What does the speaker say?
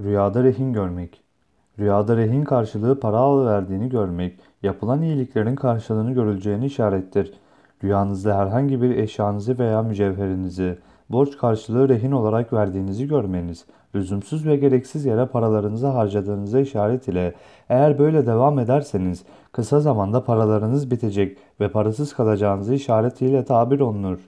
Rüyada rehin görmek. Rüyada rehin karşılığı para alıverdiğini görmek, yapılan iyiliklerin karşılığını görüleceğini işarettir. Rüyanızda herhangi bir eşyanızı veya mücevherinizi borç karşılığı rehin olarak verdiğinizi görmeniz, lüzumsuz ve gereksiz yere paralarınızı harcadığınıza işaret ile eğer böyle devam ederseniz kısa zamanda paralarınız bitecek ve parasız kalacağınızı işaretiyle tabir olunur.